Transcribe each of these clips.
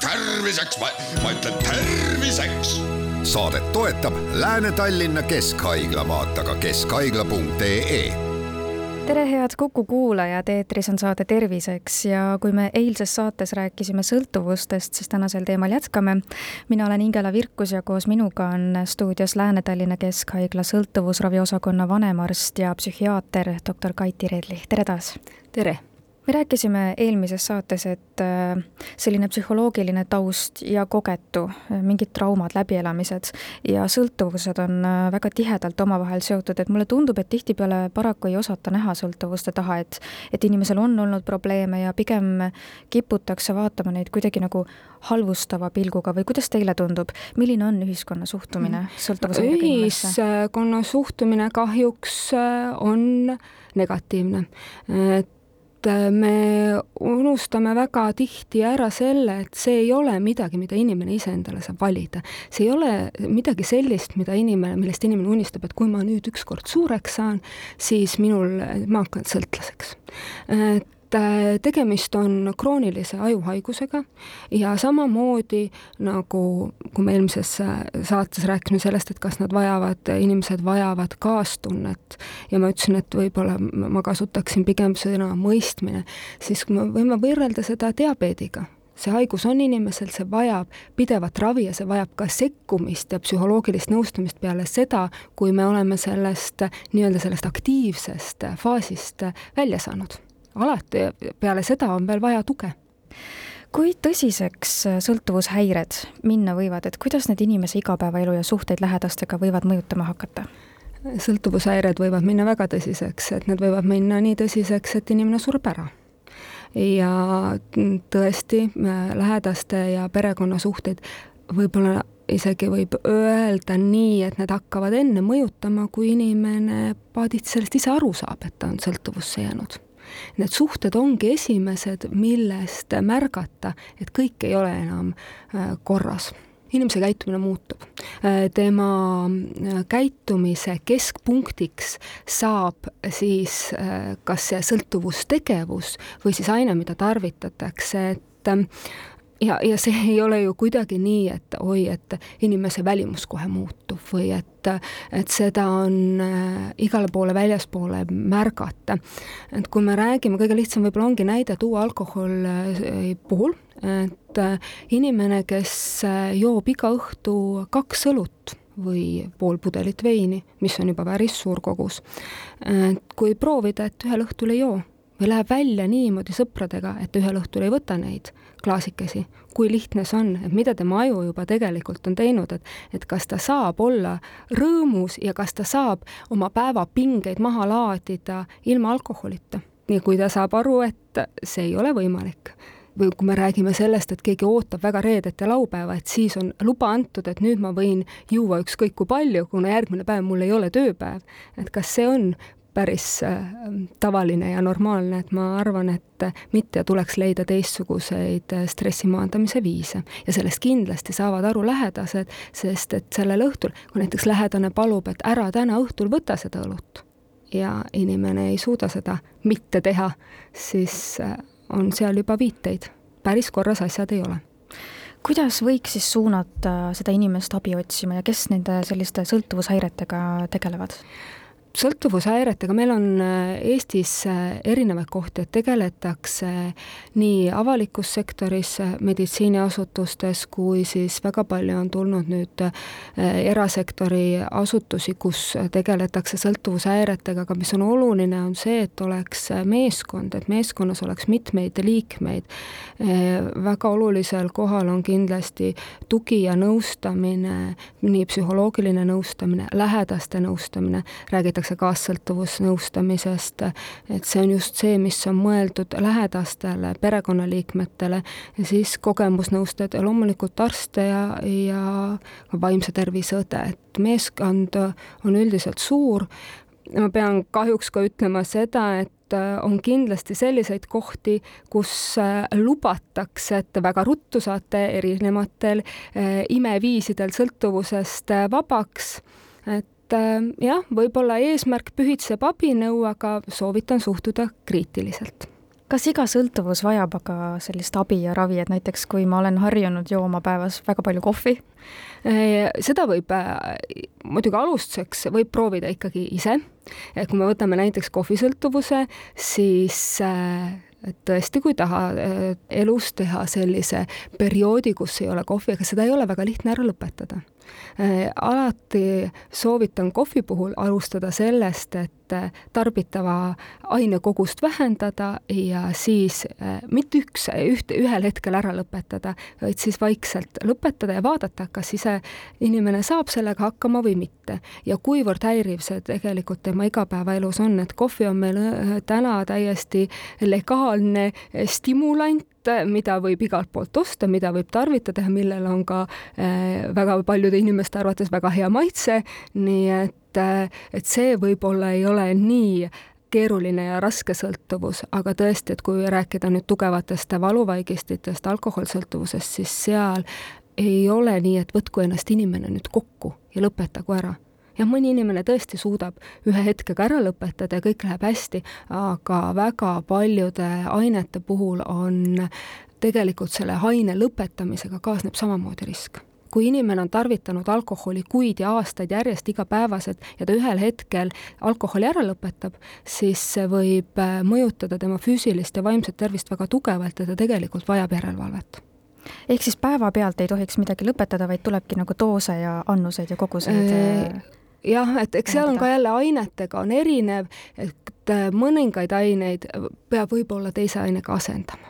terviseks, ma ütlen terviseks. saadet toetab Lääne-Tallinna Keskhaigla, vaata ka keskhaigla.ee tere, head Kuku kuulajad, eetris on saade Terviseks ja kui me eilses saates rääkisime sõltuvustest, siis tänasel teemal jätkame. mina olen Ingela Virkus ja koos minuga on stuudios Lääne-Tallinna Keskhaigla sõltuvusraviosakonna vanemarst ja psühhiaater doktor Kaiti Redli, tere taas! tere! Me rääkisime eelmises saates, et äh, selline psühholoogiline taust ja kogetu, äh, mingid traumad, läbielamised ja sõltuvused on äh, väga tihedalt omavahel seotud, et mulle tundub, et tihtipeale paraku ei osata näha sõltuvuste taha, et et inimesel on olnud probleeme ja pigem kiputakse vaatama neid kuidagi nagu halvustava pilguga või kuidas teile tundub, milline on ühiskonna suhtumine mm. inimesse? ühiskonna suhtumine kahjuks on negatiivne, et me unustame väga tihti ära selle, et see ei ole midagi, mida inimene ise endale saab valida. see ei ole midagi sellist, mida inimene, millest inimene unistab, et kui ma nüüd ükskord suureks saan, siis minul, ma hakkan sõltlaseks. et et äh, tegemist on kroonilise ajuhaigusega ja samamoodi nagu, kui me eelmises äh, saates rääkisime sellest, et kas nad vajavad, inimesed vajavad kaastunnet ja ma ütlesin, et võib-olla ma kasutaksin pigem sõna mõistmine, siis me võime võrrelda seda diabeediga. See haigus on inimesel, see vajab pidevat ravi ja see vajab ka sekkumist ja psühholoogilist nõustamist peale seda, kui me oleme sellest nii-öelda sellest aktiivsest faasist välja saanud alati peale seda on veel vaja tuge kui tõsiseks sõltuvushäired minna võivad, et kuidas need inimese igapäevaelu ja suhteid lähedastega võivad mõjutama hakata? sõltuvushäired võivad minna väga tõsiseks, et need võivad minna nii tõsiseks, et inimene sureb ära. ja tõesti, lähedaste ja perekonnasuhteid võib-olla isegi võib öelda nii, et need hakkavad enne mõjutama, kui inimene paadist sellest ise aru saab, et ta on sõltuvusse jäänud Need suhted ongi esimesed, millest märgata, et kõik ei ole enam äh, korras inimese käitumine muutub. Äh, tema äh, käitumise keskpunktiks saab siis kas see sõltuvustegevus või siis aine, mida tarvitatakse, et ja, ja see ei ole ju kuidagi nii, et oi, et inimese välimus kohe muutub või et, et seda on äh, igale poole väljaspoole märgata. et kui me räägime, kõige lihtsam võib-olla ongi näide tuua alkoholi puhul, et äh, inimene, kes äh, joob iga õhtu kaks õlut või pool pudelit veini, mis on juba päris suur kogus, kui proovida, et ühel õhtul ei joo või läheb välja niimoodi sõpradega, et ühel õhtul ei võta neid klaasikesi, kui lihtne see on, et mida tema aju juba tegelikult on teinud, et et kas ta saab olla rõõmus ja kas ta saab oma päevapingeid maha laadida ilma alkoholita. ja kui ta saab aru, et see ei ole võimalik, või kui me räägime sellest, et keegi ootab väga reedet ja laupäeva, et siis on luba antud, et nüüd ma võin juua ükskõik kui palju, kuna järgmine päev mul ei ole tööpäev. et kas see on päris äh, tavaline ja normaalne, et ma arvan, et mitte tuleks leida teistsuguseid äh, stressi maandamise viise. ja sellest kindlasti saavad aru lähedased, sest et sellel õhtul, kui näiteks lähedane palub, et ära täna õhtul võta seda õlut ja inimene ei suuda seda mitte teha, siis äh, on seal juba viiteid. päris korras asjad ei ole kuidas võiks siis suunata seda inimest abi otsima ja kes nende selliste sõltuvushäiretega tegelevad? Sõltuvushäiretega meil on äh, Eestis äh, erinevaid kohti, et tegeletakse nii avalikus sektoris, äh, meditsiiniasutustes, kui siis väga palju on tulnud nüüd erasektori asutusi, kus tegeletakse sõltuvushäiretega, aga mis on oluline, on see, et oleks meeskond, et meeskonnas oleks mitmeid liikmeid. väga olulisel kohal on kindlasti tugi ja nõustamine, nii psühholoogiline nõustamine, lähedaste nõustamine, räägitakse räägitakse kaassõltuvusnõustamisest, et see on just see, mis on mõeldud lähedastele, perekonnaliikmetele. Siis kogemusnõustajad ja loomulikult arste ja, ja ka vaimse tervise õde, et meeskond on üldiselt suur, ma pean kahjuks ka ütlema seda, et on kindlasti selliseid kohti, kus lubatakse, et väga ruttu saate erinevatel äh, imeviisidel sõltuvusest vabaks, et et äh, jah, võib-olla eesmärk pühitseb abinõu, aga soovitan suhtuda kriitiliselt. Kas iga sõltuvus vajab aga sellist abi ja ravi, et näiteks kui ma olen harjunud jooma päevas väga palju kohvi? seda võib muidugi alustuseks võib proovida ikkagi ise, kui me võtame näiteks kohvisõltuvuse, siis et tõesti, kui taha elus teha sellise perioodi, kus ei ole kohvi, aga seda ei ole väga lihtne ära lõpetada. Äh, alati soovitan kohvi puhul alustada sellest, et äh, tarbitava aine kogust vähendada ja siis äh, mitte üks, ühte, ühel hetkel ära lõpetada, vaid siis vaikselt lõpetada ja vaadata, kas ise inimene saab sellega hakkama või mitte. ja kuivõrd häiriv see tegelikult tema igapäevaelus on, et kohvi on meil täna täiesti legaalne stimulant, mida võib igalt poolt osta, mida võib tarvitada ja millel on ka äh, väga paljude inimeste arvates väga hea maitse, nii et, äh, et see võib-olla ei ole nii keeruline ja raske sõltuvus, aga tõesti, et kui rääkida nüüd tugevatest valuvaigistitest, alkoholsõltuvusest, siis seal ei ole nii, et võtku ennast inimene nüüd kokku ja lõpetagu ära. Jah, mõni inimene tõesti suudab ühe hetkega ära lõpetada ja kõik läheb hästi, aga väga paljude ainete puhul on tegelikult selle aine lõpetamisega kaasneb samamoodi risk kui inimene on tarvitanud alkoholi kuid ja aastaid järjest igapäevaselt ja ta ühel hetkel alkoholi ära lõpetab, siis see võib äh, mõjutada tema füüsilist ja vaimset tervist väga tugevalt ja ta tegelikult vajab järelevalvet. Ehk siis päevapealt ei tohiks midagi lõpetada, vaid tulebki nagu doose ja annuseid ja koguseid äh, jah, et eks seal on ka jälle ainetega on erinev, et mõningaid aineid peab võib-olla teise ainega asendama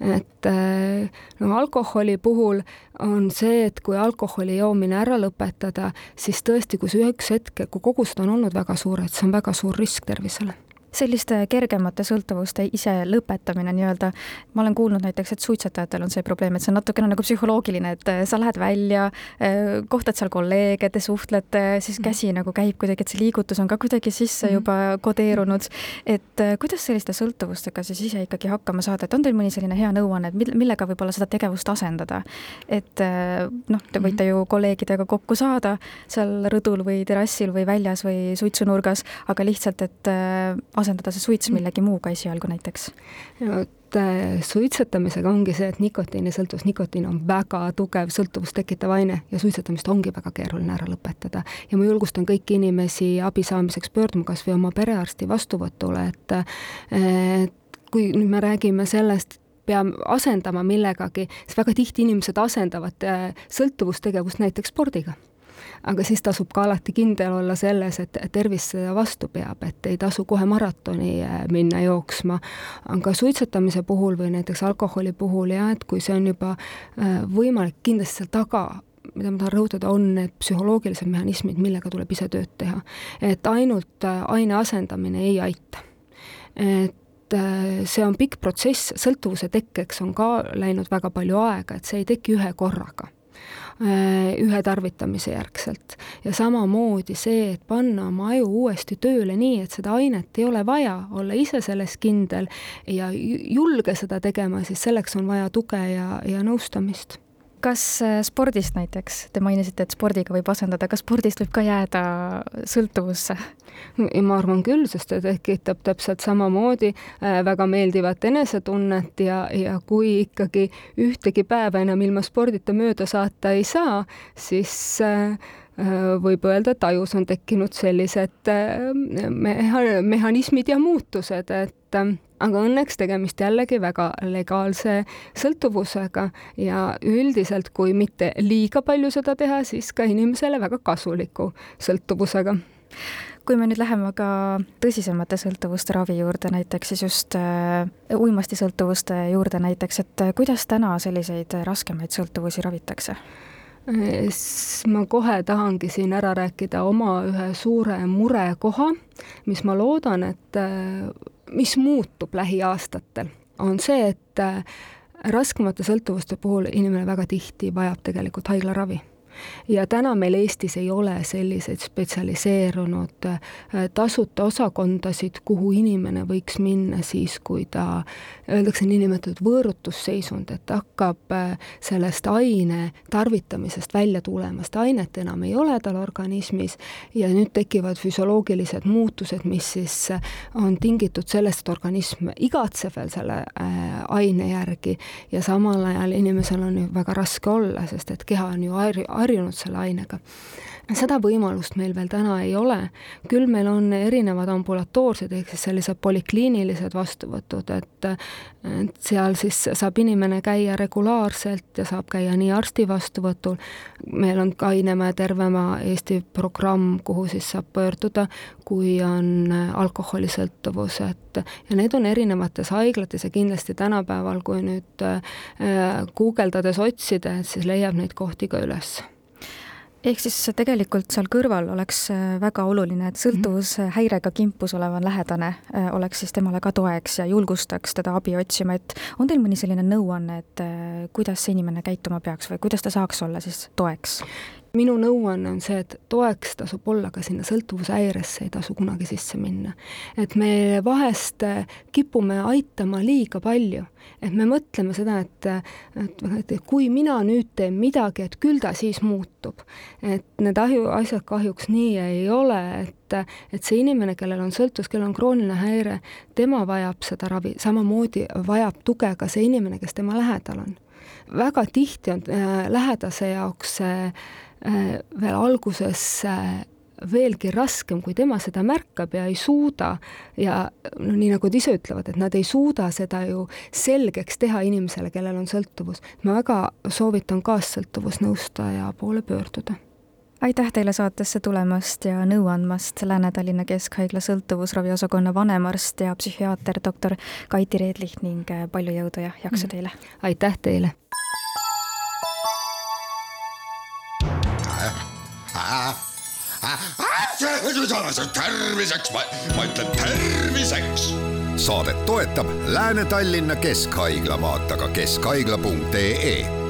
et äh, no alkoholi puhul on see, et kui alkoholi joomine ära lõpetada, siis tõesti, kui see üks hetk, kui kogused on olnud väga suured, see on väga suur risk tervisele selliste kergemate sõltuvuste ise lõpetamine nii-öelda, ma olen kuulnud näiteks, et suitsetajatel on see probleem, et see on natukene nagu psühholoogiline, et äh, sa lähed välja, äh, kohtad seal kolleege, te suhtlete, siis käsi nagu käib kuidagi, et see liigutus on ka kuidagi sisse mhm. juba kodeerunud. et äh, kuidas selliste sõltuvustega siis ise ikkagi hakkama saada, et on teil mõni selline hea nõuanne, et millega võib-olla seda tegevust asendada? et noh, te võite mhm. ju kolleegidega kokku saada seal rõdul või terrassil või väljas või suitsunurgas, aga lihtsalt, et asendada see suits mm. millegi muuga esialgu näiteks? vot äh, suitsetamisega ongi see, et nikotiinisõltuvus, nikotiin on väga tugev sõltuvust tekitav aine ja suitsetamist ongi väga keeruline ära lõpetada. ja ma julgustan kõiki inimesi abi saamiseks pöörduma kas või oma perearsti vastuvõtule, et et kui nüüd me räägime sellest, peame asendama millegagi, siis väga tihti inimesed asendavad äh, sõltuvustegevust näiteks spordiga aga siis tasub ka alati kindel olla selles, et tervis seda vastu peab, et ei tasu kohe maratoni äh, minna jooksma. aga suitsetamise puhul või näiteks alkoholi puhul jah, et kui see on juba äh, võimalik, kindlasti seal taga mida ma tahan rõhutada, on need psühholoogilised mehhanismid, millega tuleb ise tööd teha. et ainult äh, aine asendamine ei aita. et see on pikk protsess, sõltuvuse tekkeks on ka läinud väga palju aega, et see ei teki ühe korraga ühe tarvitamise järgselt. ja samamoodi see, et panna oma aju uuesti tööle nii, et seda ainet ei ole vaja, olla ise selles kindel ja julge seda tegema, siis selleks on vaja tuge ja, ja nõustamist kas äh, spordist näiteks, te mainisite, et spordiga võib asendada, kas spordist võib ka jääda sõltuvusse? ma arvan küll, sest ta tekitab täpselt samamoodi äh, väga meeldivat enesetunnet ja, ja kui ikkagi ühtegi päeva enam ilma spordita mööda saata ei saa, siis äh, võib öelda, et ajus on tekkinud sellised meha-, mehhanismid ja muutused, et aga õnneks tegemist jällegi väga legaalse sõltuvusega ja üldiselt, kui mitte liiga palju seda teha, siis ka inimesele väga kasuliku sõltuvusega kui me nüüd läheme ka tõsisemate sõltuvuste ravi juurde, näiteks siis just äh, uimastisõltuvuste juurde näiteks, et äh, kuidas täna selliseid raskemaid sõltuvusi ravitakse? ma kohe tahangi siin ära rääkida oma ühe suure murekoha, mis ma loodan, et äh, mis muutub lähiaastatel, on see, et äh, raskemate sõltuvuste puhul inimene väga tihti vajab tegelikult haiglaravi ja täna meil Eestis ei ole selliseid spetsialiseerunud äh, tasuta osakondasid, kuhu inimene võiks minna siis, kui ta, öeldakse niinimetatud võõrutusseisund, et hakkab äh, sellest aine tarvitamisest välja tulema, sest ainet enam ei ole tal organismis ja nüüd tekivad füsioloogilised muutused, mis siis äh, on tingitud sellest, et organism igatseb veel selle aine järgi. Ja samal ajal inimesel on ju väga raske olla, sest et keha on ju harjunud selle ainega. seda võimalust meil veel täna ei ole, küll meil on erinevad ambulatoorsed ehk siis sellised polikliinilised vastuvõtud, et et seal siis saab inimene käia regulaarselt ja saab käia nii arsti vastuvõtul, meil on Kainema ja Tervemaa Eesti programm, kuhu siis saab pöörduda, kui on alkoholisõltuvus, et ja need on erinevates haiglates ja kindlasti tänapäeval, kui nüüd äh, guugeldades otsida, et siis leiab neid kohti ka üles ehk siis tegelikult seal kõrval oleks äh, väga oluline, et sõltuvushäirega kimpus olev lähedane äh, oleks siis temale ka toeks ja julgustaks teda abi otsima, et on teil mõni selline nõuanne, et äh, kuidas see inimene käituma peaks või kuidas ta saaks olla siis toeks? Minu nõuanne on see, et toeks tasub olla, aga sinna sõltuvushäiresse ei tasu kunagi sisse minna. et me vahest kipume aitama liiga palju, et me mõtleme seda, et, et, et kui mina nüüd teen midagi, et küll ta siis muutub. et need ahju, asjad kahjuks nii ei ole, et, et see inimene, kellel on sõltuvus, kellel on krooniline häire, tema vajab seda ravi, samamoodi vajab tuge ka see inimene, kes tema lähedal on. Väga tihti on äh, lähedase jaoks äh, veel alguses äh, veelgi raskem, kui tema seda märkab ja ei suuda ja no nii, nagu nad ise ütlevad, et nad ei suuda seda ju selgeks teha inimesele, kellel on sõltuvus. ma väga soovitan kaassõltuvusnõustaja poole pöörduda aitäh teile saatesse tulemast ja nõu andmast, Lääne-Tallinna Keskhaigla sõltuvusraviosakonna vanemarst ja psühhiaater doktor Kaiti Reedlich ning äh, palju jõudu ja jaksu teile! aitäh teile! terviseks, ma ütlen terviseks. saadet toetab Lääne-Tallinna Keskhaigla, vaata ka keskhaigla.ee